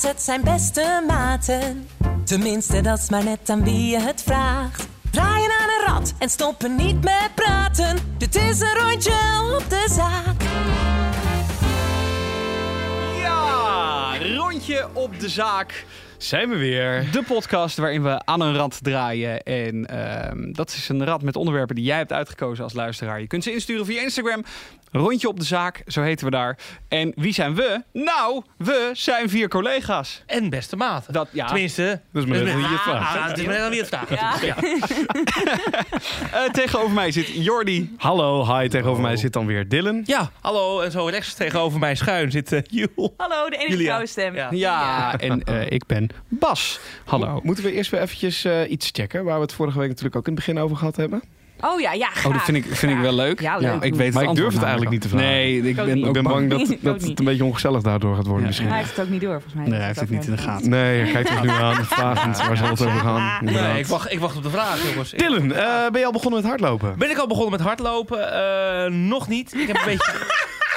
collega's, het zijn beste maten. Tenminste, dat is maar net aan wie je het vraagt. Draaien aan een rad en stoppen niet met praten. Dit is een rondje op de zaak. Ja, rondje op de zaak. Zijn we weer. De podcast waarin we aan een rad draaien. En ehm, dat is een rad met onderwerpen die jij hebt uitgekozen als luisteraar. Je kunt ze insturen via Instagram. Rondje op de zaak, zo heten we daar. En wie zijn we? Nou, we zijn vier collega's. En beste maat. Dat, ja. Tenminste. Dat is dus- vraagt, hè? Ah, Het is vraagt. Ja. Eh, tegenover mij zit Jordi. Hallo, hi. Tegenover mij zit dan weer Dylan. Ja, hallo. En zo rechts tegenover mij schuin zit uh, Joel. Hallo, de enige vrouwenstem. Ja. Ja, en eh, ik ben Bas. Hallo. Moeten we eerst weer eventjes eh, iets checken, waar we het vorige week natuurlijk ook in het begin over gehad hebben? Oh ja, ja, graag. Oh, dat vind ik, vind ik wel leuk. Ja, leuk. ik weet Maar ik durf het eigenlijk niet te vragen. Nee, ik ben Ik ben bang dat, dat het een beetje ongezellig daardoor gaat worden Ja. misschien. Hij heeft het ook niet door, volgens mij. Nee, hij heeft het niet in de gaten. Nee, hij kijkt ons nu aan, vragend waar zal het over gaan. Nee, ik wacht, ik wacht op de vraag, jongens. Dylan, eh, ben je al begonnen met hardlopen? Ben ik al begonnen met hardlopen? Eh, nog niet. Ik heb een beetje...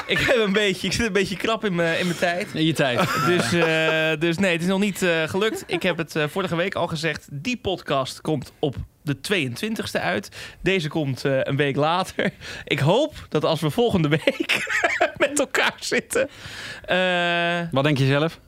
Ik heb een beetje... Ik zit een beetje krap in mijn in mijn tijd. In je tijd. Dus, eh, dus nee, het is nog niet eh, gelukt. Ik heb het eh, vorige week al gezegd. Die podcast komt op de 22e uit. Deze komt een week later. Ik hoop dat als we volgende week met elkaar zitten... Wat denk je zelf?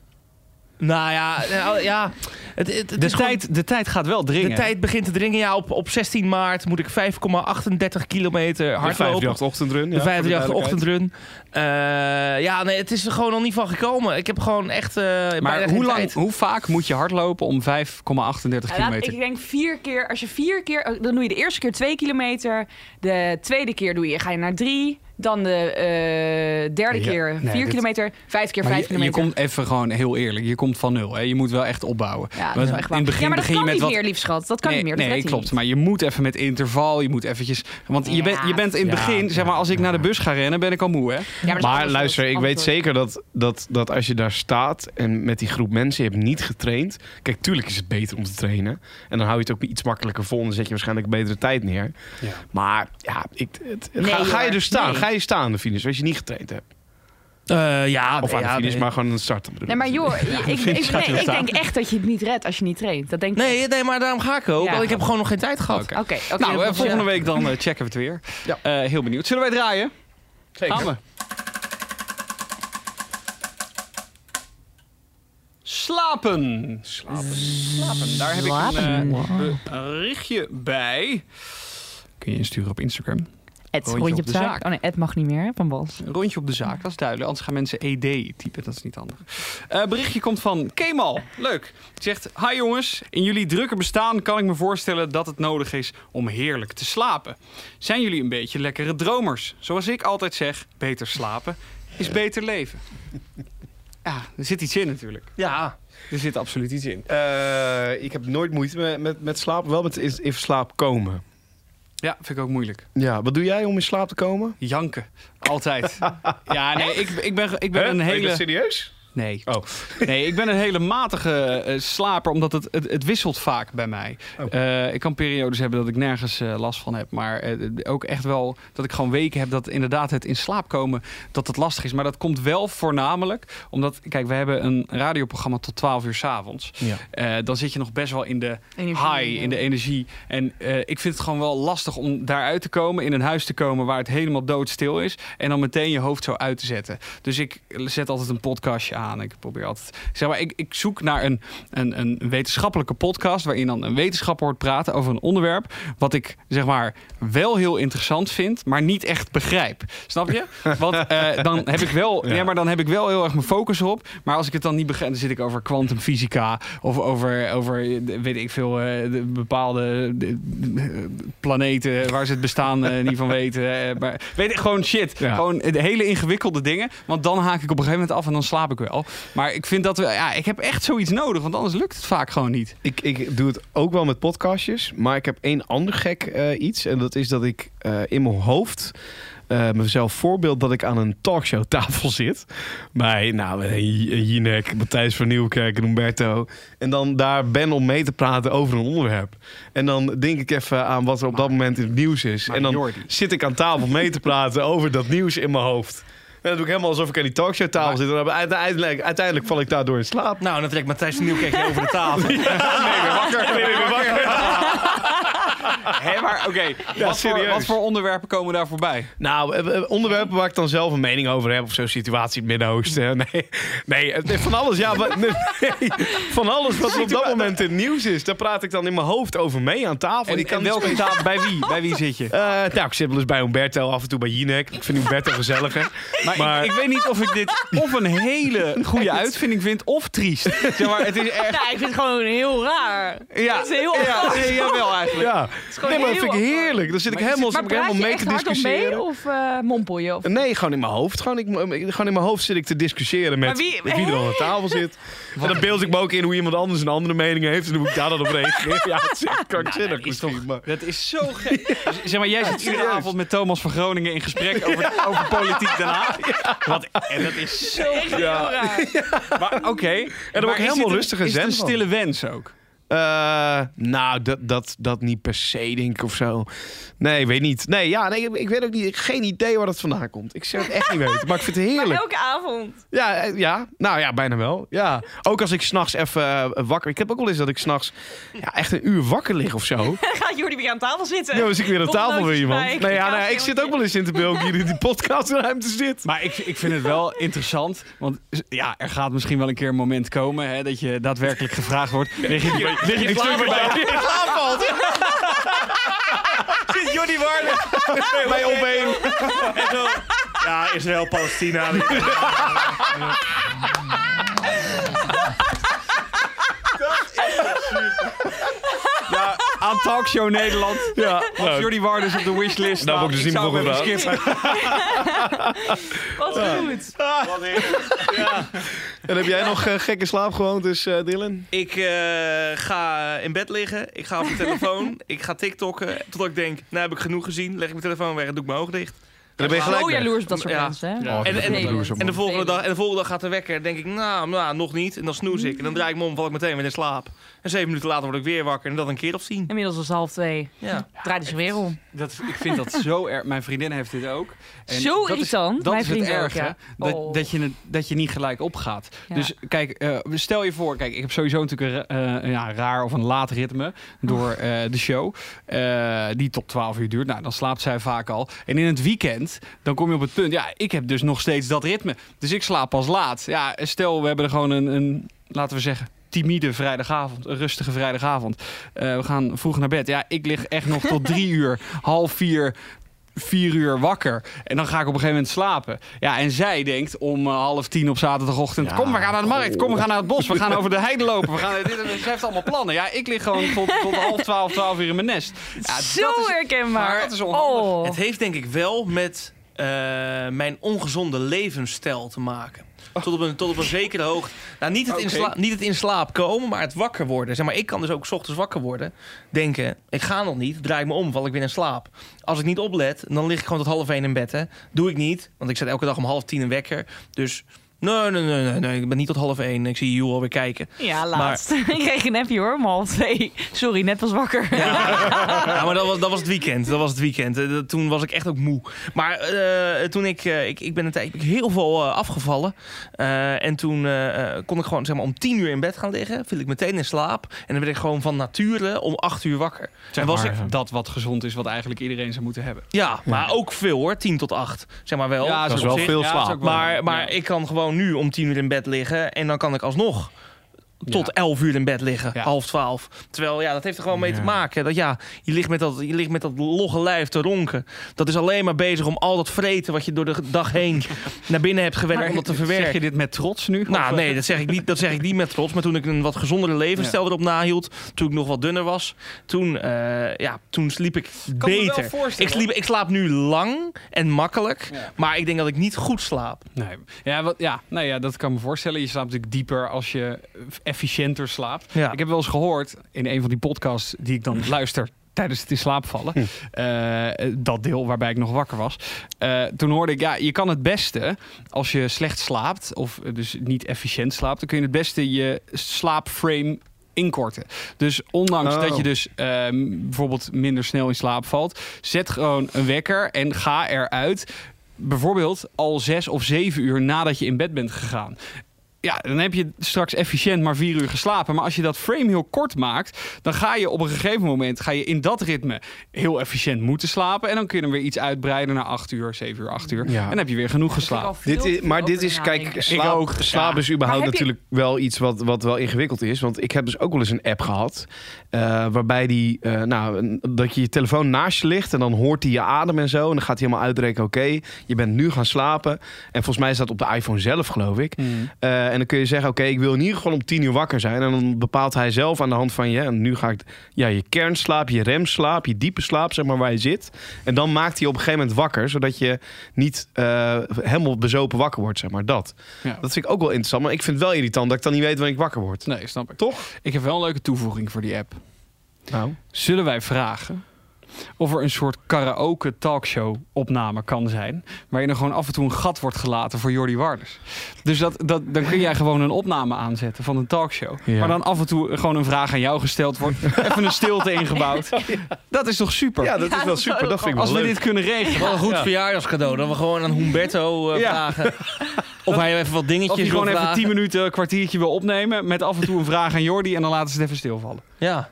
Nou ja, nou, ja het, het, het De is gewoon- tijd, de tijd gaat wel dringen. de tijd begint te dringen. Ja, op, op 16 maart moet ik 5,38 kilometer De hardlopen. 538 ochtendrun. De ja, voor 538 duidelijkheid. ochtendrun. Eh, ja, nee, het is er gewoon nog niet van gekomen. Ik heb gewoon echt eh Maar hoe, lang, tijd. hoe vaak moet je hardlopen om 5,38 Ja, laat- kilometer? ik denk vier keer. Als je vier keer. Dan doe je de eerste keer twee kilometer. De tweede keer doe je, ga je naar drie. Dan de eh, derde Ja, keer nee, vier dit- kilometer. Vijfde keer Maar vijf je, je kilometer. komt even gewoon heel eerlijk. Je komt van nul. Hè? Je moet wel echt opbouwen. ja, dat Want is wel echt waar. in het begin ja, maar dat begin kan je met niet wat. meer, lief schat. Dat kan nee, niet meer. Dat nee klopt. niet. Maar je moet even met interval. Je moet eventjes. Want je, bent, je bent in het ja, begin, zeg maar, als ik naar de bus ga rennen, ben ik al moe. Hè? Ja, maar, luister, ik weet zeker dat, dat, dat als je daar staat en met die groep mensen, je hebt niet getraind. Kijk, tuurlijk is het beter om te trainen. En dan hou je het ook iets makkelijker vol en dan zet je waarschijnlijk een betere tijd neer. Ja. Maar ja, ik, het, Nee, ga, ga je dus staan? Nee. Ga je staan aan de finish als je niet getraind hebt? Eh, ja, Of nee, aan de ja, finish, nee. maar gewoon starten bedoel Nee, maar ik. joh, ik, ik, nee, ik staan? denk echt dat je het niet redt als je niet traint. Dat denk ik. Nee, nee, maar daarom ga ik ook. Ja. Want ik heb gewoon nog geen tijd gehad. Oké. Oké. Nou, dat eh, volgende week dan eh, checken we het weer. Ja. Eh, heel benieuwd. Zullen wij draaien? Zeker. Gaan we. Slapen. Slapen. Slapen. Daar heb ik een eh, berichtje bij. Kun je insturen op Instagram. Het Rondje rondje op de de zaak. zaak. Oh nee, het mag niet meer hè, van Bas. Een rondje op de zaak, dat is duidelijk. Anders gaan mensen ED typen, dat is niet handig. Eh berichtje komt van Kemal. Leuk. Die zegt, hi jongens. In jullie drukke bestaan kan ik me voorstellen dat het nodig is om heerlijk te slapen. Zijn jullie een beetje lekkere dromers? Zoals ik altijd zeg, beter slapen is beter leven. Ja, er zit iets in natuurlijk. Ja. Er zit absoluut iets in. Eh, ik heb nooit moeite met, met, met slapen, wel met in slaap komen. Ja, vind ik ook moeilijk. Ja, wat doe jij om in slaap te komen? Janken. Altijd. Ja, nee, ik, ik ben, ik ben een hele... serieus? Nee. Oh. Nee, ik ben een hele matige eh, slaper, omdat het, het, het wisselt vaak bij mij. Oh. Eh, ik kan periodes hebben dat ik nergens eh, last van heb. Maar eh, ook echt wel dat ik gewoon weken heb dat inderdaad het in slaap komen, dat het lastig is. Maar dat komt wel voornamelijk omdat, kijk, we hebben een radioprogramma tot 12 uur 's avonds. Ja. Eh, dan zit je nog best wel in de Energie, high, in de energie. En eh, ik vind het gewoon wel lastig om daaruit te komen, in een huis te komen waar het helemaal doodstil is. En dan meteen je hoofd zo uit te zetten. Dus ik zet altijd een podcastje aan. Ik probeer altijd. Zeg maar, ik, ik zoek naar een, een, een wetenschappelijke podcast. waarin dan een wetenschapper hoort praten over een onderwerp. wat ik zeg maar wel heel interessant vind, maar niet echt begrijp. Snap je? Want eh, dan heb ik wel. Ja. Maar dan heb ik wel heel erg mijn focus op. Maar als ik het dan niet begrijp, dan zit ik over kwantumfysica. of over, over eh, weet ik veel, eh, de bepaalde de- de- planeten waar ze het bestaan niet van weten. maar weet ik gewoon shit. Ja. Gewoon de hele ingewikkelde dingen. Want dan haak ik op een gegeven moment af en dan slaap ik wel. Maar ik vind dat we, ja, ik heb echt zoiets nodig, want anders lukt het vaak gewoon niet. Ik, ik doe het ook wel met podcastjes, maar ik heb één ander gek eh, iets. En dat is dat ik eh, in mijn hoofd eh, mezelf voorbeeld dat ik aan een talkshowtafel zit. Bij nou, Jinek, Matthijs van Nieuwkerk en Humberto. En dan daar ben om mee te praten over een onderwerp. En dan denk ik even aan wat er op dat moment in het nieuws is. En dan Jordi. zit ik aan tafel mee te praten over dat nieuws in mijn hoofd. Dan doe ik helemaal alsof ik aan die talkshow tafel zit. En dan uiteindelijk, uiteindelijk val ik daardoor in slaap. Nou, dan trekt Matthijs Nieuwkerk over de tafel. Nee, wakker. Nee, ben wakker. Hé, maar oké. wat, voor, serieus. wat voor onderwerpen komen daar voorbij? Nou, eh, eh, onderwerpen waar ik dan zelf een mening over heb. Of zo'n situatie in het Midden-Oosten. Nee, nee, van alles. Ja, wat- nee, van alles wat op dat moment in het nieuws is. Daar praat ik dan in mijn hoofd over mee aan tafel. En, ik kan en niet welke taal, bij wie? Bij wie zit je? Eh, nou, ik zit wel eens bij Humberto, af en toe bij Jinek. Ik vind Humberto gezellig, hè. Maar, Maar- ik, ik weet niet of ik dit of een hele goede uitvinding vind of triest. Zeg maar, het is echt... Nou, ik vind het gewoon heel raar. Ja, Het is heel ja, nee, jawel eigenlijk. Ja, gewoon nee, maar dat vind ik heerlijk. Dan zit ik helemaal, zit ik helemaal je mee echt te discussiëren. mee of eh mompel je? Of... Nee, gewoon in mijn hoofd. Gewoon, ik, gewoon in mijn hoofd zit ik te discussiëren met wie- met wie er aan de tafel zit. En dan beeld ik me ook in hoe iemand anders een andere mening heeft. En hoe ik daar dan op reageer. Ja, het is echt krankzinnig misschien. Maar... Dat is zo gek. Zeg maar, jij zit iedere serieus. avond met Thomas van Groningen in gesprek over, over politiek Den Haag. Wat, en dat is zo gek. Ja. Maar oké. En dan ook is helemaal een- rustig en het een zen van. stille wens ook? Eh, nou, dat, dat, dat niet per se, denk ik, of zo. Nee, weet niet. Nee, ja, nee, ik, ik weet ook niet. Ik heb geen idee waar dat vandaan komt. Ik zou het echt niet weten. Maar ik vind het Maar heerlijk. elke avond. Ja, eh, ja, nou ja, bijna wel. Ja. Ook als ik s'nachts even eh, wakker... Ik heb ook wel eens dat ik s'nachts ja, echt een uur wakker lig of zo. Dan gaat Jordi weer aan tafel zitten. Ja, dan zit ik weer aan tafel bij Bonnetjes iemand. Nee, ja, nou, ik zit ook wel eens in te beelden hier in die podcastruimte zit. Maar ik, ik vind het wel interessant. Want ja, er gaat misschien wel een keer een moment komen hè, dat je daadwerkelijk gevraagd wordt. Lig je, lig je slaap bij? Zit Jordi Warner bij op één. En zo. Ja, Israël, Palestina. Ja, aan Talkshow Nederland. Ja, Als nou, Jordi Warders op de wishlist Nou, moet ik dus niet zou meer hem even volgen skippen. Wat goed. en heb jij nog eh, gekke slaap gewoond, dus eh, Dylan? Ik eh, ga in bed liggen. Ik ga op mijn telefoon. Ik ga TikTokken. Totdat ik denk, nou heb ik genoeg gezien. Leg ik mijn telefoon weg en doe ik mijn ogen dicht. Dan ben je gelijk Zo weg. jaloers op dat soort Ja. mensen, hè? Ja. Oh, En- en- jaloers op En de, man. volgende dag, en de volgende dag gaat de wekker. denk ik, nou, nou, nog niet. En dan snoes ik. En dan draai ik me om, val ik meteen weer in slaap. En zeven minuten later word ik weer wakker. En dat een keer of tien. Inmiddels was het half twee. Ja. Draait zich weer om. Dat, ik vind dat zo erg. Mijn vriendin heeft dit ook. En Zo dat is-. Dat Mijn is het ook, ja. dat, Oh. dat, je, het- dat je niet gelijk opgaat. Ja. Dus kijk, eh, stel je voor, kijk, ik heb sowieso natuurlijk een ra- eh, ja, raar of een laat ritme door eh, de show. eh, die tot 12 uur duurt. Nou, dan slaapt zij vaak al. En in het weekend, dan kom je op het punt. Ja, ik heb dus nog steeds dat ritme. Dus ik slaap pas laat. Ja, stel, we hebben er gewoon een, een laten we zeggen. Timide vrijdagavond, een rustige vrijdagavond. Eh, we gaan vroeg naar bed. Ja, ik lig echt nog tot drie uur, half vier, vier uur wakker. En dan ga ik op een gegeven moment slapen. Ja, en zij denkt om eh, half tien op zaterdagochtend... Ja, kom, we gaan naar de markt. Kom, we gaan naar het bos. We gaan over de heide lopen. We gaan, dit, en- zij heeft allemaal plannen. Ja, ik lig gewoon tot, tot half twaalf, twaalf uur in mijn nest. Ja, Zo dat is- herkenbaar. maar dat is onhandig. Oh. Het heeft denk ik wel met eh, mijn ongezonde levensstijl te maken. Tot op een, tot op een zekere hoogte. Nou, niet het, in Oké. sla- niet het in slaap komen, maar het wakker worden. Zeg maar, ik kan dus ook 's ochtends wakker worden. Denken, ik ga nog niet. Draai ik me om, val ik weer in slaap. Als ik niet oplet, dan lig ik gewoon tot half één in bed. Hè. Doe ik niet, want ik zet elke dag om half tien een wekker. Dus nee, nee, nee, nee, nee. Ik ben niet tot half één. Ik zie Joel alweer kijken. Ja, laatst. ik kreeg een appje hoor, om half twee. Sorry, net was wakker. Ja, maar dat was, dat was het weekend. Dat was het weekend. Eh, dat- Toen was ik echt ook moe. Maar eh, toen ik, eh, ik... Ik ben een tijd ik ben heel veel eh, afgevallen. Eh, en toen kon ik gewoon zeg maar, om tien uur in bed gaan liggen. Viel ik meteen in slaap. En dan werd ik gewoon van nature om acht uur wakker. Zeg en was maar, ik, dat wat gezond is, wat eigenlijk iedereen zou moeten hebben. ja, maar ook veel hoor. Tien tot acht. Zeg maar wel. Ja, Dat is wel zich- veel slaap. wel- Maar, maar ja. ik kan gewoon nu om tien uur in bed liggen. En dan kan ik alsnog tot Ja. 11 uur in bed liggen, half 12. Terwijl ja, dat heeft er gewoon mee te maken. Dat ja, je ligt, met dat, je ligt met dat logge lijf te ronken. Dat is alleen maar bezig om al dat vreten wat je door de dag heen naar binnen hebt gewerkt om dat te verwerken. Zeg je dit met trots nu? Nou, eh, nee, dat zeg, ik niet, dat zeg ik niet met trots. Maar toen ik een wat gezondere levensstijl erop nahield, toen ik nog wat dunner was, toen, eh, ja, toen sliep ik kan beter. voorstellen. Ik, sliep, ik slaap nu lang en makkelijk, Ja. maar ik denk dat ik niet goed slaap. Nee. Ja, wat, ja, nou ja, dat kan ik me voorstellen. Je slaapt natuurlijk dieper als je efficiënter slaapt. Ja. Ik heb wel eens gehoord in een van die podcasts die ik dan luister tijdens het in slaap vallen. eh, dat deel waarbij ik nog wakker was. Eh, toen hoorde ik, ja, je kan het beste als je slecht slaapt of eh, dus niet efficiënt slaapt, dan kun je het beste je slaapframe inkorten. Dus ondanks Oh. dat je dus ehm, bijvoorbeeld minder snel in slaap valt, zet gewoon een wekker en ga eruit bijvoorbeeld al zes of zeven uur nadat je in bed bent gegaan. Ja, dan heb je straks efficiënt maar vier uur geslapen. Maar als je dat frame heel kort maakt, dan ga je op een gegeven moment ga je in dat ritme heel efficiënt moeten slapen. En dan kun je hem weer iets uitbreiden naar acht uur, zeven uur, acht uur. Ja. En dan heb je weer genoeg geslapen. Dit is, maar dit is, kijk, slaap, ook. slaap Ja. is überhaupt je- natuurlijk wel iets wat, wat wel ingewikkeld is. Want ik heb dus ook wel eens een app gehad. eh, waarbij die, eh, nou, dat je je telefoon naast je ligt. En dan hoort hij je adem en zo. En dan gaat hij helemaal uitrekenen, oké, je bent nu gaan slapen. En volgens mij is dat op de iPhone zelf, geloof ik. Mm. Eh, en dan kun je zeggen, oké, ik wil in ieder geval om tien uur wakker zijn. En dan bepaalt hij zelf aan de hand van je. En nu ga ik ja, je kernslaap, je remslaap, je diepe slaap, zeg maar, waar je zit. En dan maakt hij op een gegeven moment wakker. Zodat je niet eh, helemaal bezopen wakker wordt, zeg maar. Dat. Ja. Dat vind ik ook wel interessant. Maar ik vind het wel irritant dat ik dan niet weet wanneer ik wakker word. Nee, snap ik. Toch? Ik heb wel een leuke toevoeging voor die app. Nou. Zullen wij vragen of er een soort karaoke talkshow opname kan zijn... waarin er gewoon af en toe een gat wordt gelaten voor Jordi Warders. Dus dat, dat, dan kun jij gewoon een opname aanzetten van een talkshow. Ja. Maar dan af en toe gewoon een vraag aan jou gesteld wordt. Even een stilte ingebouwd. Dat is toch super? Ja, dat is wel super. Dat vind ik wel Als we leuk. dit kunnen regelen. Wel een goed verjaardagscadeau. Dat we gewoon aan Humberto eh, Ja. vragen. Of hij even wat dingetjes Of je gewoon wil even vragen. 10 minuten, een kwartiertje wil opnemen... met af en toe een vraag aan Jordi en dan laten ze het even stilvallen. Ja.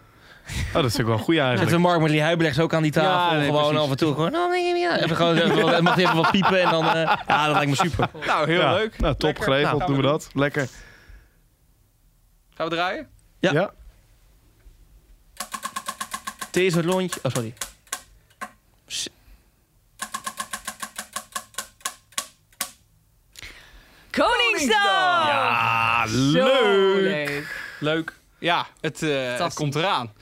Oh, dat is ook wel goed eigenlijk. we Mark met Lee Huibrechts ook aan die tafel. Ja, nee, gewoon precies. af en toe gewoon... Oh, nee, ja. Even gewoon even, wat- mag hij even wat piepen en dan... eh, ja, dat lijkt me super. Nou, heel Ja. leuk. Nou, top Lekker. geregeld. Nou, doen we dat. Lekker. Gaan we draaien? Ja. ja. Deze lontje... Oh, sorry. Koningsdag! Zo leuk. leuk. Leuk. Ja, het, eh, het komt eraan.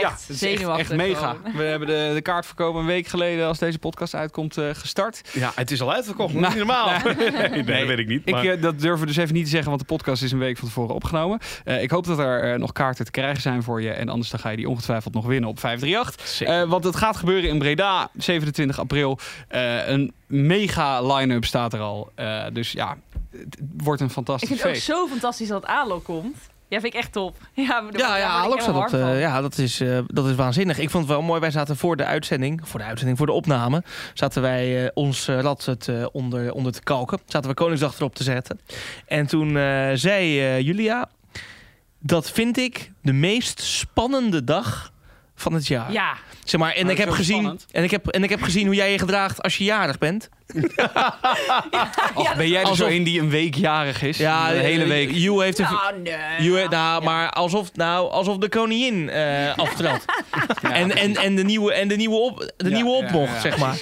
Echt ja, het is echt, zenuwachtig. echt mega. We hebben de, de kaartverkoop een week geleden, als deze podcast uitkomt, eh, gestart. Ja, het is al uitverkocht. Nou, niet normaal. Nee, dat weet ik niet. Ik, maar- eh, dat durven we dus even niet te zeggen, want de podcast is een week van tevoren opgenomen. Eh, ik hoop dat er nog kaarten te krijgen zijn voor je. En anders dan ga je die ongetwijfeld nog winnen op 538. Zeker. Eh, want het gaat gebeuren in Breda, 27 april. Eh, een mega line-up staat er al. Eh, dus ja, het wordt een Ik fantastisch vind het ook feest. zo fantastisch dat Alo komt. Ja, vind ik echt top. Ja, Ja, ja, Alex dat, eh, ja dat, is, eh, dat is waanzinnig. Ik vond het wel mooi. Wij zaten voor de uitzending, voor de uitzending, voor de opname, zaten wij eh, ons lat het, onder, onder te kalken. Zaten we Koningsdag erop te zetten. En toen zei Julia, dat vind ik de meest spannende dag van het jaar. Ja, Zeg maar, en, Maar ik heb gezien, spannend. en, ik heb, en ik heb gezien hoe jij je gedraagt als je jarig bent. Ben jij er zo een die een week jarig is? Ja, de hele eh, week. Joe heeft een, nou nee. Joe- nou, maar alsof, nou, alsof de koningin eh aftrad. en, en, en de nieuwe, en de nieuwe, op, de Ja, nieuwe ja, opmocht, ja. zeg maar.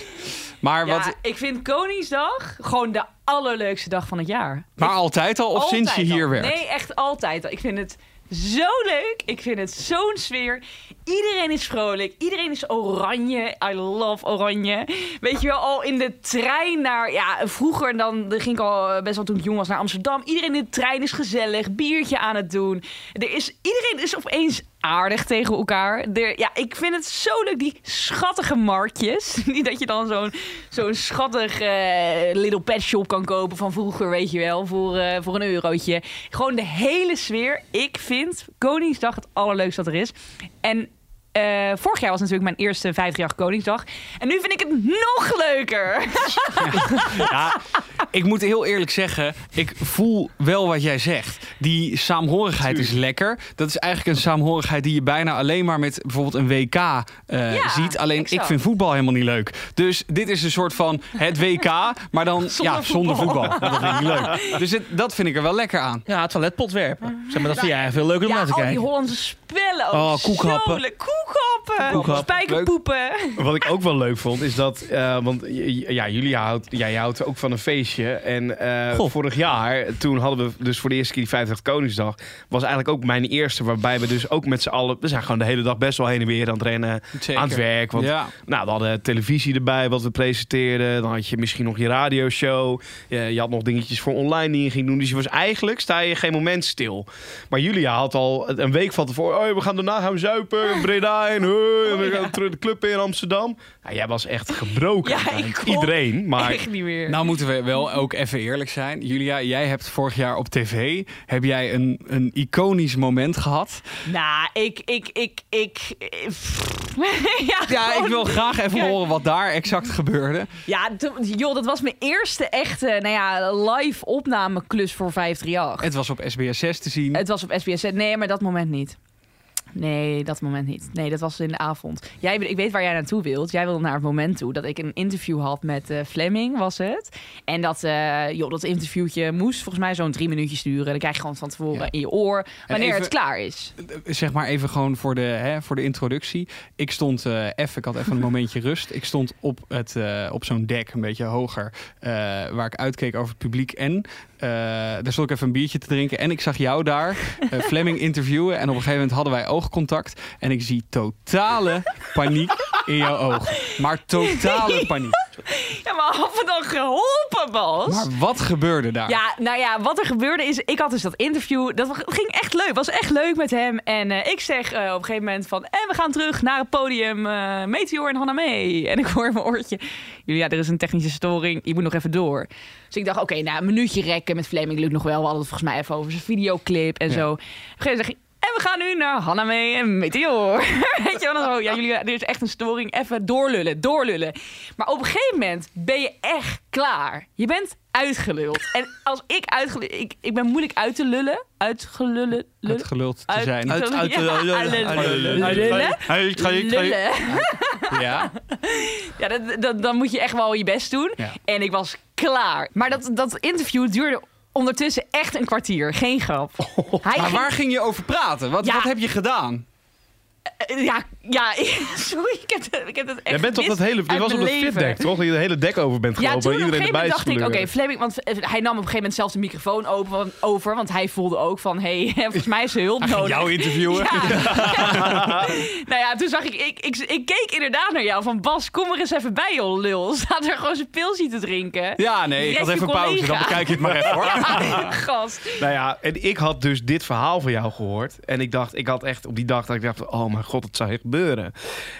Maar, Ja, wat, ik vind Koningsdag gewoon de allerleukste dag van het jaar. maar altijd al, of Altijd sinds je hier al. werkt? Nee, echt altijd al. Ik vind het zo leuk. Ik vind het zo'n sfeer. Iedereen is vrolijk. Iedereen is oranje. I love oranje. Weet je wel, al in de trein naar... Ja, vroeger dan ging ik al eh, best wel toen ik jong was naar Amsterdam. Iedereen in de trein is gezellig. Biertje aan het doen. Er is, iedereen is opeens aardig tegen elkaar. Er, ja, ik vind het zo leuk. Die schattige marktjes. Niet dat je dan zo'n zo'n schattig eh, Little Pet Shop kan kopen van vroeger, weet je wel. Voor, eh, voor een eurotje. Gewoon de hele sfeer. Ik vind Koningsdag het allerleukste dat er is. En eh, vorig jaar was natuurlijk mijn eerste 50 Koningsdag. En nu vind ik het nog leuker. Ja, ik moet heel eerlijk zeggen, ik voel wel wat jij zegt. Die saamhorigheid is lekker. Dat is eigenlijk een saamhorigheid die je bijna alleen maar met bijvoorbeeld een WK eh, Ja, ziet. Alleen exact. ik vind voetbal helemaal niet leuk. Dus dit is een soort van het WK, maar dan Zonder ja, zonder voetbal. voetbal. Ja, dat vind ik niet leuk. Dus het- dat vind ik er wel lekker aan. Ja, toiletpotwerpen. Zeg maar, dat vind jij veel leuker om Ja, naar te al die kijken. Hollandse spellen. Ook Oh, koekhappen. Spijkerpoepen. Wat ik ook wel leuk vond, is dat... eh, want ja, jullie houdt, jij houdt ook van een feestje. En eh, vorig jaar, toen hadden we dus voor de eerste keer die 50 Koningsdag... was eigenlijk ook mijn eerste, waarbij we dus ook met z'n allen... We zijn gewoon de hele dag best wel heen en weer aan het rennen, Zeker. aan het werk. Want Ja. nou, we hadden televisie erbij, wat we presenteerden. Dan had je misschien nog je radioshow. Je, je had nog dingetjes voor online die je ging doen. Dus je was eigenlijk, sta je geen moment stil. Maar Julia had al een week van tevoren... Oh, we gaan daarna gaan zuipen Breda en, hey, en we gaan terug de club in Amsterdam. Nou, jij was echt gebroken. Ja, Van ik kon Iedereen, maar... Echt niet meer. Nou moeten we wel ook even eerlijk zijn. Julia, jij hebt vorig jaar op tv heb jij een, een iconisch moment gehad. Nou, ik, ik, ik, ik, ja, Ja, ik wil graag even Ja. horen wat daar exact gebeurde. Ja, toen- joh, dat was mijn eerste echte nou ja, live opnameklus voor 538. Het was op SBS 6 te zien. Het was op SBS. Nee, maar dat moment niet. Nee, dat moment niet. Nee, dat was in de avond. Jij, ik weet waar jij naartoe wilt. Jij wilde naar het moment toe dat ik een interview had met eh Fleming, was het. En dat, eh, joh, dat interviewtje moest volgens mij zo'n drie minuutjes duren. Dan krijg je gewoon van tevoren Ja. in je oor wanneer even- het klaar is. zeg maar even gewoon voor de, hè, voor de introductie. Ik stond eh, even, ik had even een momentje rust. Ik stond op, het, eh, op zo'n dek, een beetje hoger, eh, waar ik uitkeek over het publiek. En eh, daar stond ik even een biertje te drinken. En ik zag jou daar, eh, Fleming, interviewen. En op een gegeven moment hadden wij oogcontact. En ik zie totale paniek in jouw ogen. Maar totale paniek. Ja, maar had me dan geholpen, Bas? Maar wat gebeurde daar? Ja, nou ja, wat er gebeurde is, ik had dus dat interview, dat ging echt leuk, was echt leuk met hem. En eh, ik zeg eh, op een gegeven moment van, en we gaan terug naar het podium, eh, Meteor en Hanna mee. En ik hoor in mijn oortje, Julia, er is een technische storing, je moet nog even door. Dus ik dacht, oké, nou, een minuutje rekken met Fleming lukt nog wel. We hadden het volgens mij even over zijn videoclip en Ja. zo. Op een gegeven moment zeg ik, en we gaan nu naar Hanna mee en Meteor. Weet je wel, dan zo, ja, jullie, er is echt een storing. Even doorlullen, doorlullen. Maar op een gegeven moment ben je echt klaar. Je bent uitgeluld. En als ik uitgeluld... Ik, ik ben moeilijk uit te lullen. Uitgelullen. lullen. Uitgeluld te Uit- zijn. Uit- uit- Ja, lullen. lullen. Lullen. Lullen. Ja. Ja, dat, dat, dan moet je echt wel je best doen. Ja. En ik was klaar. Maar dat, dat interview duurde ondertussen echt een kwartier. Geen grap. Maar ging- waar ging je over praten? Wat, Ja. wat heb je gedaan? Eh, Ja, ja, sorry, ik heb, het- ik heb het echt Jij bent toch dat hele... Je was op het leven. fitdeck, toch? Dat je de hele dek over bent Ja, gelopen. toen op en een iedereen dacht ik, oké. Fleming, want eh, hij nam op een gegeven moment zelfs de microfoon open, over, want hij voelde ook van, hé, hey, volgens mij is hulp nodig. jou interviewen? Ja. nou ja, toen zag ik ik, ik, ik keek inderdaad naar jou van, Bas, kom er eens even bij, joh, lul. Staat er gewoon zijn pilsje te drinken. Ja, nee, ik had even pauze. Dan collega. bekijk je het maar even hoor. Ja, gast. Nou ja, en ik had dus dit verhaal van jou gehoord. En ik dacht, ik had echt op die dag dat ik dacht, oh mijn god, wat zou hier gebeuren?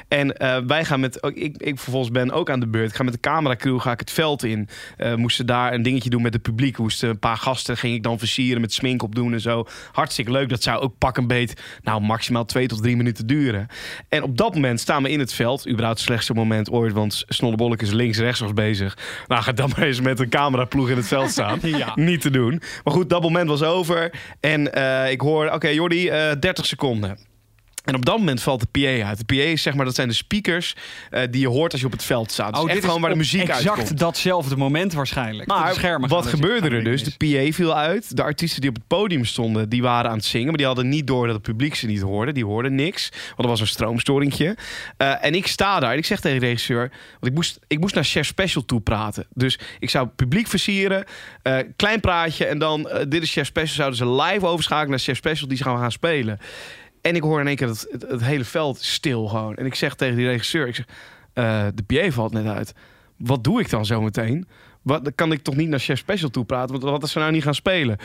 En eh, wij gaan met, ik, ik vervolgens ben ook aan de beurt. Ik ga met de cameracrew ga ik het veld in. Eh, moesten daar een dingetje doen met het publiek. Moesten een paar gasten ging ik dan versieren met smink opdoen en zo. Hartstikke leuk. Dat zou ook pak een beet, nou maximaal twee tot drie minuten duren. En op dat moment staan we in het veld. Überhaupt het slechtste moment ooit, want Snollebollek is links-rechts was bezig. Nou, ga dan maar eens met een cameraploeg in het veld staan. Ja. Niet te doen. Maar goed, dat moment was over. En eh, ik hoor, oké Jordi, eh 30 seconden. En op dat moment valt de PA uit. De PA is zeg maar, dat zijn de speakers eh, die je hoort als je op het veld staat. Dus echt Oh, dit gewoon is waar de muziek exact uitkomt. datzelfde moment waarschijnlijk. Maar wat gebeurde er dus? De. PA viel uit. De artiesten die op het podium stonden, die waren aan het zingen. Maar die hadden niet door dat het publiek ze niet hoorde. Die hoorden niks. Want er was een stroomstoringje. Eh, en ik sta daar en ik zeg tegen de regisseur... Want ik moest, ik moest naar Chef Special toe praten. Dus ik zou het publiek versieren. eh, klein praatje. En dan, dit is Chef Special. Zouden ze live overschakelen naar Chef Special. Die ze gaan gaan spelen. En ik hoor in één keer het, het, het hele veld stil gewoon. En ik zeg tegen die regisseur... Ik zeg, eh, de PA valt net uit. Wat doe ik dan zo meteen? Wat, dan kan ik toch niet naar Chef Special toe praten? Want wat als ze nou niet gaan spelen?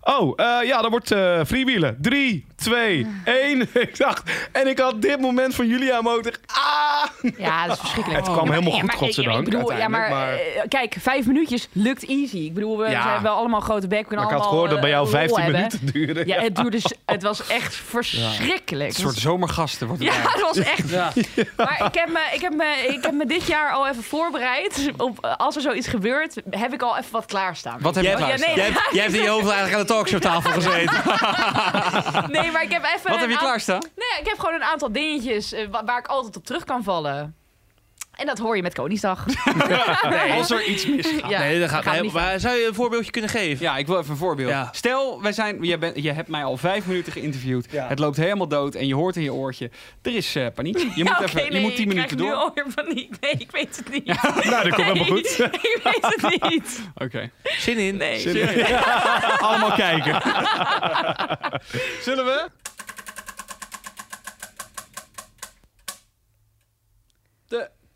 Oh, eh, ja, dat wordt eh freewheelen. 3, 2, 1. Ik dacht, en ik had dit moment van Julia Motor. Ah! Ja, dat is verschrikkelijk. Het kwam helemaal Ja, goed, maar godzijdank, Ik bedoel, ja, maar, eh, kijk, vijf minuutjes lukt easy. Ik bedoel, we Ja. zijn wel allemaal grote bek. We kunnen Maar ik had gehoord dat bij jou eh, lol 15 hebben. minuten duurde. Ja, het, duurde, het was echt verschrikkelijk. Een soort zomergasten wordt het Ja, dat was echt. Maar ik heb, me, ik, heb me, ik heb me dit jaar al even voorbereid. Op, als er zoiets gebeurt, heb ik al even wat klaarstaan. Wat heb je Ja, klaarstaan? nee, Jij hebt, jij hebt in je hoofd eigenlijk aan de talkshowtafel gezeten. Nee, maar ik heb even. Wat heb je klaarstaan? Nee, ik heb gewoon een aantal dingetjes eh, wa- waar ik altijd op terug kan vallen. En dat hoor je met Koningsdag. Als er iets misgaat. Ja, nee, dat gaat, maar zou je een voorbeeldje kunnen geven? Ja, ik wil even een voorbeeld. Ja. Stel, wij zijn, jij, bent, je hebt mij al vijf minuten geïnterviewd. Het loopt helemaal dood en je hoort in je oortje. Er is eh, paniek. Je moet, Ja, even, je moet tien ik minuten krijg door. nu alweer paniek. Nee, ik weet het niet. Nou, dat komt helemaal goed. ik weet het niet. Oké. Zin in? Nee. Allemaal kijken. Zullen we?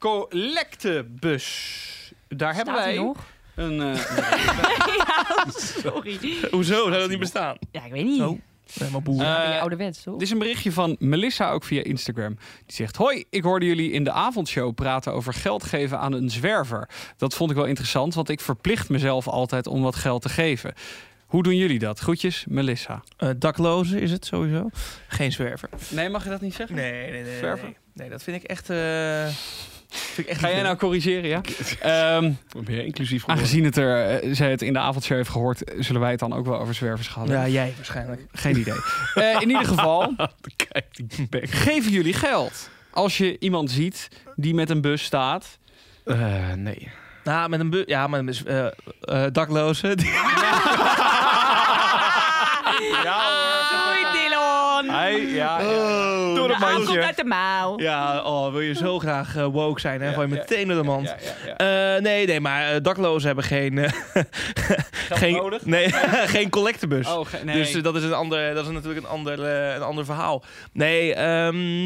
Collectebus. Daar hebben Staat wij nog? een... eh, ja, sorry. Hoezo? Zou dat niet bestaan? Ja, ik weet niet. Oh. Helemaal boer. Ja, ben je eh, ouderwets, toch? Dit is een berichtje van Melissa, ook via Instagram. Die zegt: Hoi, ik hoorde jullie in de avondshow praten over geld geven aan een zwerver. Dat vond ik wel interessant, want ik verplicht mezelf altijd om wat geld te geven. Hoe doen jullie dat? Groetjes, Melissa. Eh, daklozen is het sowieso. Geen zwerver. Nee, mag je dat niet zeggen? Nee, nee, nee. Zwerver? Nee, nee, dat vind ik echt... eh, echt Ga jij nou corrigeren, ja? Ehm, Ben je inclusief geworden? aangezien het er, eh, zij het in de avondshow heeft gehoord, zullen wij het dan ook wel over zwervers gaan hebben? Ja, jij waarschijnlijk. Geen idee. Eh, in ieder geval, Kijk, die bek. geven jullie geld als je iemand ziet die met een bus staat? Eh, nee. Nou, met een bu ja, met een eh eh, daklozen. Doei, Dylan. Hij, ja, Door De mandje. uit de mouw. ja, oh, wil je zo graag eh, woke zijn, hè? Ja, Val je ja, meteen door de mand. Ja, ja, ja. Eh, nee, nee, maar eh, daklozen hebben geen, eh, geen, nodig? nee, geen collectebus. Oh, ge- nee. Dus dat is, een ander, dat is natuurlijk een ander, een ander verhaal. Nee, ehm,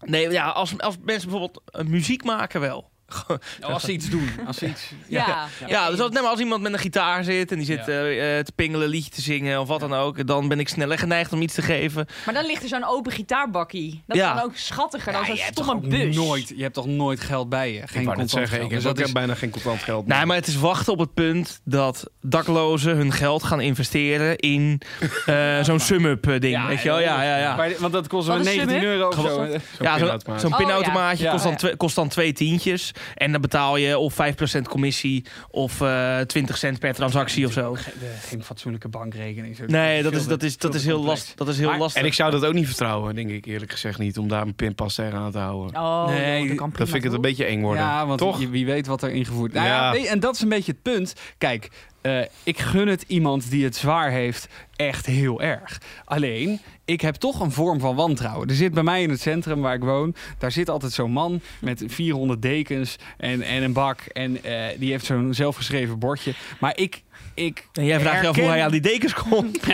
nee ja, als, als mensen bijvoorbeeld muziek maken wel. Oh, als ze iets doen. Als ze iets, Ja. Ja, dus als, nee, maar als iemand met een gitaar zit en die zit Ja. eh, eh, te pingelen, liedje te zingen of wat dan ook, dan ben ik sneller geneigd om iets te geven. Maar dan ligt er zo'n open gitaarbakkie. Dat Ja. is dan ook schattiger dan Ja, zo'n je hebt toch stomme bus. Nooit, je hebt toch nooit geld bij je? Geen Ik wou net contant zeggen, geld. ik heb Dus ook dat is- bijna geen contant geld. Nee, maar het is wachten op het punt dat daklozen hun geld gaan investeren in eh, zo'n sum-up ding. Ja, weet je wel? Ja, ja, ja. Maar, want dat kost wel is 19 summen? euro of zo. Zo'n Ja, zo'n pinautomaat. zo'n Oh, pinautomaatje twee, kost dan twee tientjes. En dan betaal je of 5% commissie of eh 20 cent per transactie of zo. Geen, fatsoenlijke bankrekening. Zo. Nee, dat is, dat is, dat is heel lastig. Dat is heel Maar- lastig. En ik zou dat ook niet vertrouwen, denk ik eerlijk gezegd niet. Om daar mijn pinpas tegen aan te houden. Oh, Nee, joh, dat kan Dan prima, vind ik het een beetje eng worden. Ja, want Toch? wie weet wat er ingevoerd nou, ja. En dat is een beetje het punt. Kijk, eh, ik gun het iemand die het zwaar heeft echt heel erg. Alleen, ik heb toch een vorm van wantrouwen. Er zit bij mij in het centrum waar ik woon, daar zit altijd zo'n man met 400 dekens en, en een bak. En eh, die heeft zo'n zelfgeschreven bordje. Maar ik... ik en jij vraagt je af hoe herken- hij aan die dekens komt.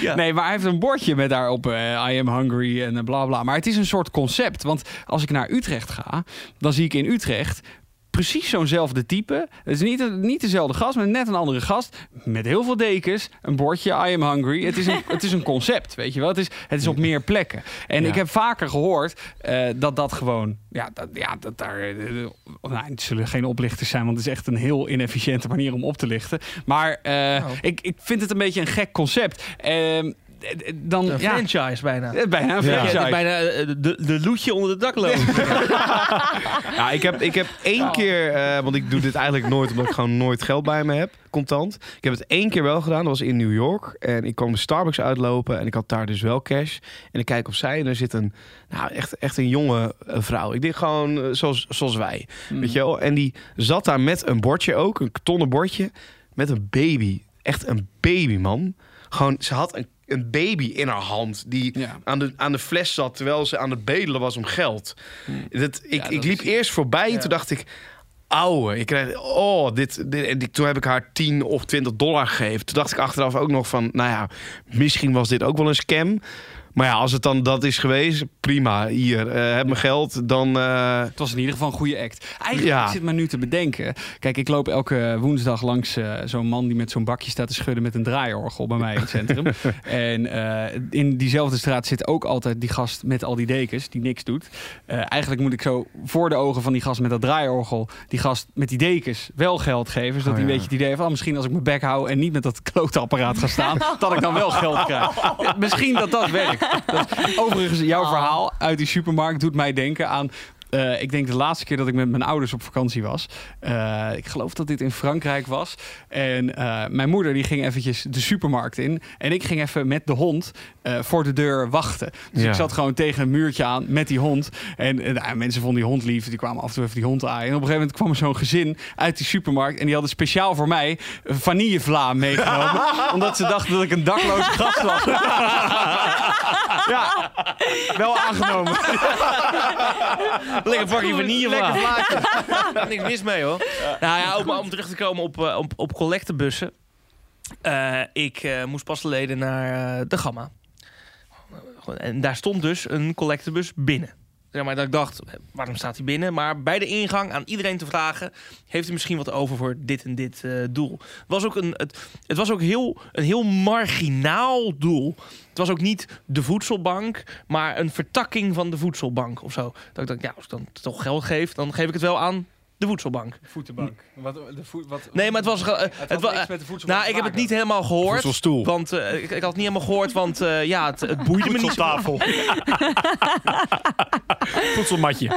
Ja. Nee, maar hij heeft een bordje met daarop eh, I am hungry en eh, bla bla. Maar het is een soort concept. Want als ik naar Utrecht ga, dan zie ik in Utrecht precies zo'nzelfde type. Het is niet, niet dezelfde gast, maar net een andere gast. Met heel veel dekens, een bordje I am hungry. Het is een, het is een concept, weet je wel. Het is, het is op meer plekken. En Ja. ik heb vaker gehoord eh, dat dat gewoon... Ja, dat, ja, dat daar... nou, het zullen geen oplichters zijn, want het is echt een heel inefficiënte manier om op te lichten. Maar eh, Oh. ik, ik vind het een beetje een gek concept. Dan, Een ja, franchise bijna. bijna een Ja. Ja, franchise. bijna eh, de, de loetje onder de daklozen. Ja, ik heb, ik heb één keer, eh, want ik doe dit eigenlijk nooit omdat ik gewoon nooit geld bij me heb, contant. Ik heb het één keer wel gedaan, dat was in New York. En ik kwam de Starbucks uitlopen en ik had daar dus wel cash. En ik kijk opzij en er zit een, nou echt, echt een jonge eh, vrouw. Ik denk gewoon zoals, zoals wij, Hmm. weet je wel. En die zat daar met een bordje ook, een kartonnen bordje, met een baby. Echt een baby, man. Gewoon, ze had een, een baby in haar hand die Ja. aan de, aan de fles zat terwijl ze aan het bedelen was om geld. Dat, ik, Ja, ik liep is- eerst voorbij en toen dacht ik... Ouwe, ik krijg, oh, dit, dit, en die- toen heb ik haar 10 of 20 dollar gegeven. Toen dacht ik achteraf ook nog van, nou ja, misschien was dit ook wel een scam. Maar ja, als het dan dat is geweest, prima. Hier, eh, heb mijn geld, dan... eh, Het was in ieder geval een goede act. Eigenlijk Ja. ik zit me nu te bedenken. Kijk, ik loop elke woensdag langs eh, zo'n man die met zo'n bakje staat te schudden met een draaiorgel bij mij in het centrum. en in diezelfde straat zit ook altijd die gast met al die dekens die niks doet. Eigenlijk moet ik zo voor de ogen van die gast met dat draaiorgel, die gast met die dekens wel geld geven. Zodat Oh, hij een ja. beetje het idee heeft, ah, misschien als ik mijn bek hou en niet met dat kloteapparaat ga staan, dat ik dan wel geld krijg. Misschien dat dat werkt. Overigens, jouw Oh. verhaal uit die supermarkt doet mij denken aan eh, ik denk de laatste keer dat ik met mijn ouders op vakantie was. eh, ik geloof dat dit in Frankrijk was. En eh, mijn moeder die ging eventjes de supermarkt in. En ik ging even met de hond voor de deur wachten. Dus Ja. ik zat gewoon tegen een muurtje aan met die hond. En nou, mensen vonden die hond lief. Die kwamen af en toe even die hond aaien. En op een gegeven moment kwam er zo'n gezin uit die supermarkt. En die hadden speciaal voor mij vanillevla meegenomen. omdat ze dachten dat ik een dakloze gast was. ja, wel aangenomen. Lekker pakje vanillevla. Niks mis mee hoor. Nou ja, om, om terug te komen op, eh, op, op collectebussen. Eh, ik eh, moest pas geleden naar eh, de Gamma. En daar stond dus een collectebus binnen. Zeg maar dat ik dacht, waarom staat hij binnen? Maar bij de ingang aan iedereen te vragen... heeft hij misschien wat over voor dit en dit eh, doel. Het was ook, een, het, het was ook heel, een heel marginaal doel. Het was ook niet de voedselbank, maar een vertakking van de voedselbank of zo. Dat ik dacht, ja, als ik dan toch geld geef, dan geef ik het wel aan De voedselbank. Voetenbank. Wat, de voet, wat, Nee, maar het was... eh, Het het had wa- niks met de voedselbank nou, ik heb het niet helemaal gehoord. Voedselstoel. Want eh, ik, ik had het niet helemaal gehoord, want eh, ja, het, het boeide me niet. Voedseltafel. Voedselmatje.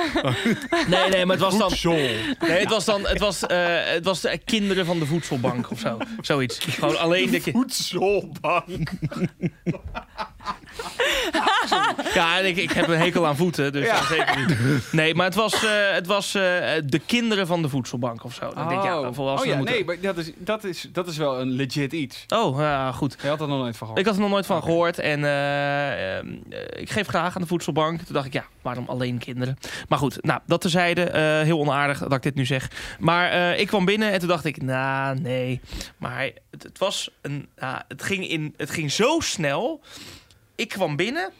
Nee, nee, maar het was dan... Voedsel. Nee, het was dan... Het was, eh, het was de kinderen van de voedselbank of zo. Zoiets. Gewoon alleen dat je... Voedselbank. Ja, en ik, ik heb een hekel aan voeten, dus dat zeker niet. Nee, maar het was, eh, het was eh, de kinderen van de voedselbank of zo. Dan denk ja, Oh. dan oh volwassenen ja, moeten... nee, maar dat is, dat, is, dat is wel een legit iets. Oh, ja, goed. Je had er nog nooit van gehoord. Ik had er nog nooit van Oké. gehoord. En eh, ehm, eh, ik geef graag aan de voedselbank. Toen dacht ik, ja, waarom alleen kinderen? Maar goed, nou, dat tezijde. eh heel onaardig dat ik dit nu zeg. Maar eh, ik kwam binnen en toen dacht ik, nou, nee. Maar het, het was een... nou, het, ging in, het ging zo snel. Ik kwam binnen.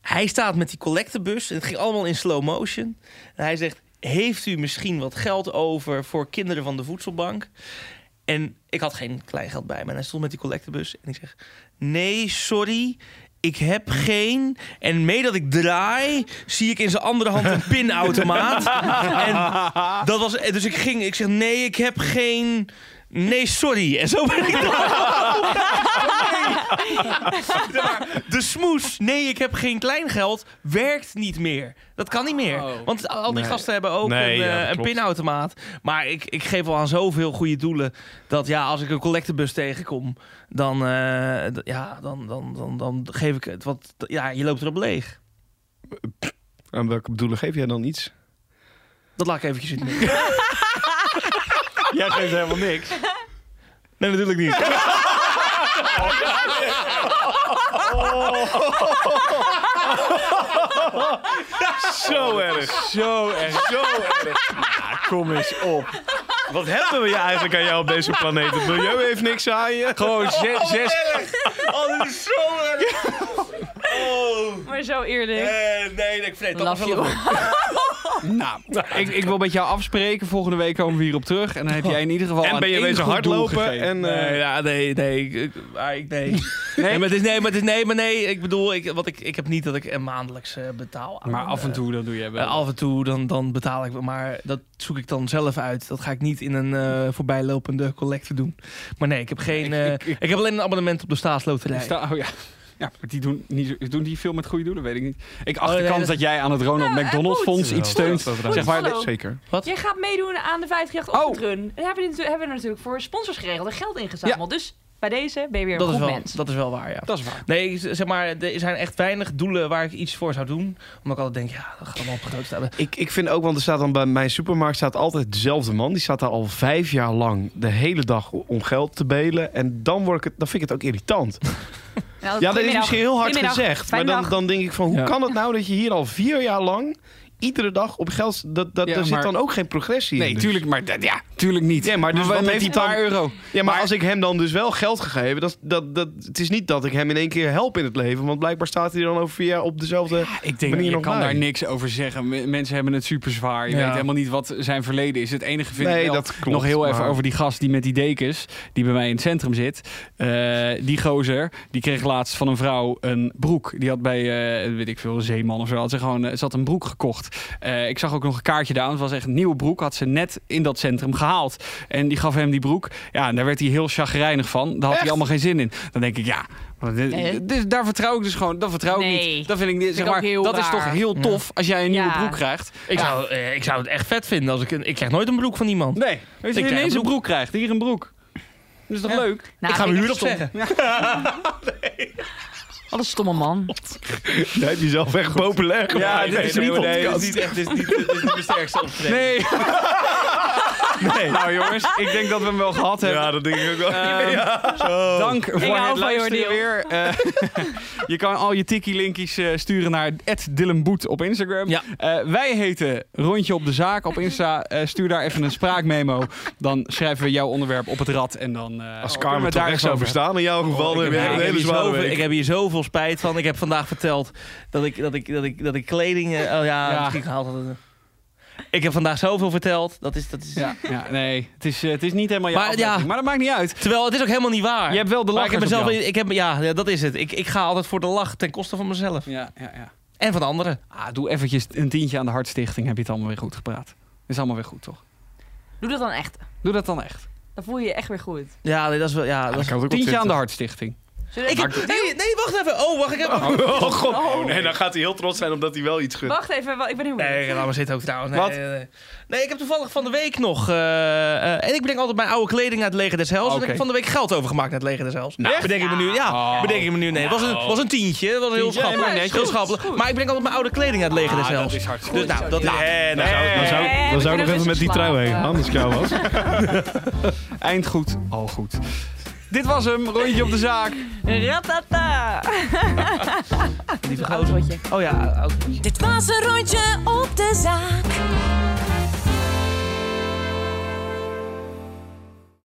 Hij staat met die collectebus. En het ging allemaal in slow motion. En hij zegt, heeft u misschien wat geld over voor kinderen van de voedselbank? En ik had geen kleingeld bij me. En hij stond met die collectebus. En ik zeg: Nee, sorry. Ik heb geen. En mee dat ik draai, zie ik in zijn andere hand een pinautomaat. en dat was. Dus ik ging. Ik zeg: Nee, ik heb geen. Nee, sorry. En zo ben ik De smoes, nee, ik heb geen kleingeld, werkt niet meer. Dat kan niet meer. Oh. Want al die Nee. gasten hebben ook Nee, een, ja, eh, een pinautomaat. Maar ik, ik geef al aan zoveel goede doelen... dat ja, als ik een collectebus tegenkom... dan, eh, ja, dan, dan, dan, dan geef ik het. Want ja, je loopt erop leeg. Aan welke bedoelen geef jij dan iets? Dat laat ik eventjes in. Jij geeft helemaal niks. Nee, natuurlijk niet. Zo erg. Zo erg. Zo erg. Ja, kom eens op. Wat hebben we je eigenlijk aan jou op deze planeet? Het milieu heeft niks aan je. Gewoon zes... zes Oh, dit is zo erg. Oh. Maar zo eerlijk. Eh, nee, ik vreet dat Love. nou, ik, ik wil met jou afspreken. Volgende week komen we hierop terug. En dan heb jij in ieder geval En ben je doel hardlopen en... eh, Nee, ja, nee, nee. Ik, ah, nee. nee. maar het is nee, maar het is nee, maar nee. Ik bedoel, ik, wat ik, ik heb niet dat ik maandelijks eh, betaal. aan, Maar af en toe, dat doe je wel. eh, af en toe dan, dan betaal ik, maar dat zoek ik dan zelf uit. Dat ga ik niet in een eh, voorbijlopende collecte doen. Maar nee, ik heb geen. Ik, ik- heb alleen een abonnement op de staatsloterij. Sta- oh ja. Ja, maar die doen, niet, doen die veel met goede doelen, weet ik niet. Ik acht Oh, de nee, kans dat- dat jij aan het Ronald Nou, McDonald Fonds iets steunt. Zeg maar. Zeker. Jij gaat meedoen aan de 538 Oh. ochtendrun. Daar hebben we, hebben we natuurlijk voor sponsors geregeld en geld ingezameld. Dus bij deze ben je weer een dat, is goed wel, mens. dat is wel waar, ja. dat is waar. Nee, zeg maar, er zijn echt weinig doelen waar ik iets voor zou doen. Omdat ik altijd denk, ja, dat gaat allemaal op het grootste hebben. Ik, ik vind ook, want er staat dan bij mijn supermarkt staat altijd dezelfde man. Die staat daar al vijf jaar lang de hele dag om geld te belen. En dan, word ik het, dan vind ik het ook irritant. Nou, Ja, dat is misschien heel hard gezegd. Maar dan, dan denk ik van, hoe Ja. kan het nou dat je hier al vier jaar lang... iedere dag op geld... Dat, dat, Ja, daar zit maar- dan ook geen progressie in. Nee, dus. tuurlijk, maar dat- ja, tuurlijk niet. Ja, maar dus wat wat met heeft die hij dan- paar euro? Ja, maar, Maar- als ik hem dan dus wel geld gegeven... Dat, dat, dat, het is niet dat ik hem in één keer help in het leven. Want blijkbaar staat hij dan over vier jaar op dezelfde... Ja, ik denk, manier je nog kan bij. daar niks over zeggen. Mensen hebben het super zwaar. Je Ja. weet helemaal niet wat zijn verleden is. Het enige vind Nee, ik wel dat klopt, nog heel even maar- over die gast die met die dekens, die bij mij in het centrum zit. Eh, die gozer, die kreeg laatst van een vrouw een broek. Die had bij, eh, weet ik veel, een zeeman of zo, had ze gewoon, eh, ze had een broek gekocht. Eh, ik zag ook nog een kaartje daar. Het was echt een nieuwe broek. Had ze net in dat centrum gehaald. En die gaf hem die broek. Ja, en daar werd hij heel chagrijnig van. Daar had Echt? hij allemaal geen zin in. Dan denk ik, ja, Nee. daar vertrouw ik dus gewoon. Dat vertrouw ik Nee. niet. Dat vind ik niet. Zeg maar, heel dat is toch heel tof als jij een nieuwe Ja. broek krijgt. Ik, zou, eh, ik zou het echt vet vinden als ik een... Ik krijg nooit een broek van iemand. Nee, als je ineens een een broek krijgt. Hier een broek. Dat is toch Ja. leuk? Nou, ik ga mijn huur stom. opzeggen. Wat een stomme man. Jij hebt jezelf echt populair gemaakt. Ja, dit is nee, nee, dit is niet echt, dit is niet, dit is niet mijn sterkste optreden. Nee. nee. Nou jongens, ik denk dat we hem wel gehad hebben. Ja, dat denk ik ook wel. Ehm, Dank voor het van luisteren weer. Eh, je kan al je tikkie-linkies eh, sturen naar Dylanboet op Instagram. Ja. Eh, wij heten Rondje op de Zaak op Insta. Eh, stuur daar even een spraakmemo. Dan schrijven we jouw onderwerp op het rad. En dan eh Als kunnen we Carmen daar echt zou verstaan in jouw geval, Oh, dan ik, heb een hele hier zware zoveel, ik heb hier zoveel spijt van. Ik heb vandaag verteld dat ik, dat ik, dat ik, dat ik kleding... eh, oh ja, Ja. misschien gehaald had. Ik heb vandaag zoveel verteld. Dat is, dat is... Ja, ja, nee, het is, eh, het is niet helemaal jouw Maar, ja. maar dat maakt niet uit. Terwijl het is ook helemaal niet waar. Je hebt wel de maar ik heb lachers op mezelf, ik heb, ja, ja, dat is het. Ik, ik ga altijd voor de lach ten koste van mezelf. Ja, ja, ja. En van anderen. Ah, doe eventjes een tientje aan de Hartstichting. Heb je het allemaal weer goed gepraat. Is allemaal weer goed, toch? Doe dat dan echt. Doe dat dan echt. Dan voel je je echt weer goed. Ja, nee, dat is wel... Ja, dat is... Tientje aan de Hartstichting. Ik heb... Nee, nee, wacht even. Oh, wacht, ik heb... Oh, god. Oh. Nee, dan gaat hij heel trots zijn omdat hij wel iets gunt. Wacht even, ik ben heel benieuwd. Nee, laat maar zitten ook trouwens. Nee, Wat? Nee, nee. nee, ik heb toevallig van de week nog... eh, eh, en ik breng altijd mijn oude kleding naar het leger des Hels. En Oké. ik heb van de week geld overgemaakt naar het leger des Hels. Nou, bedenk ik me nu. Ja, Oh. bedenk ik me nu. Nee, het was een, was een tientje. Het was heel schappelijk. maar netjes. Heel schappelijk. Maar ik breng altijd mijn oude kleding naar het leger des Ah, Hels. dat is hartstikke Dus nou, dat is... Zo, hè, nou, Dan zou, dan zou, Nee, dan we zou ik nog even met die trui heen ik jou was. Eind goed, al goed. Dit was hem, rondje op de zaak. Ratata! Lieve Autootje. Oh ja, autootje. Dit was een rondje op de zaak.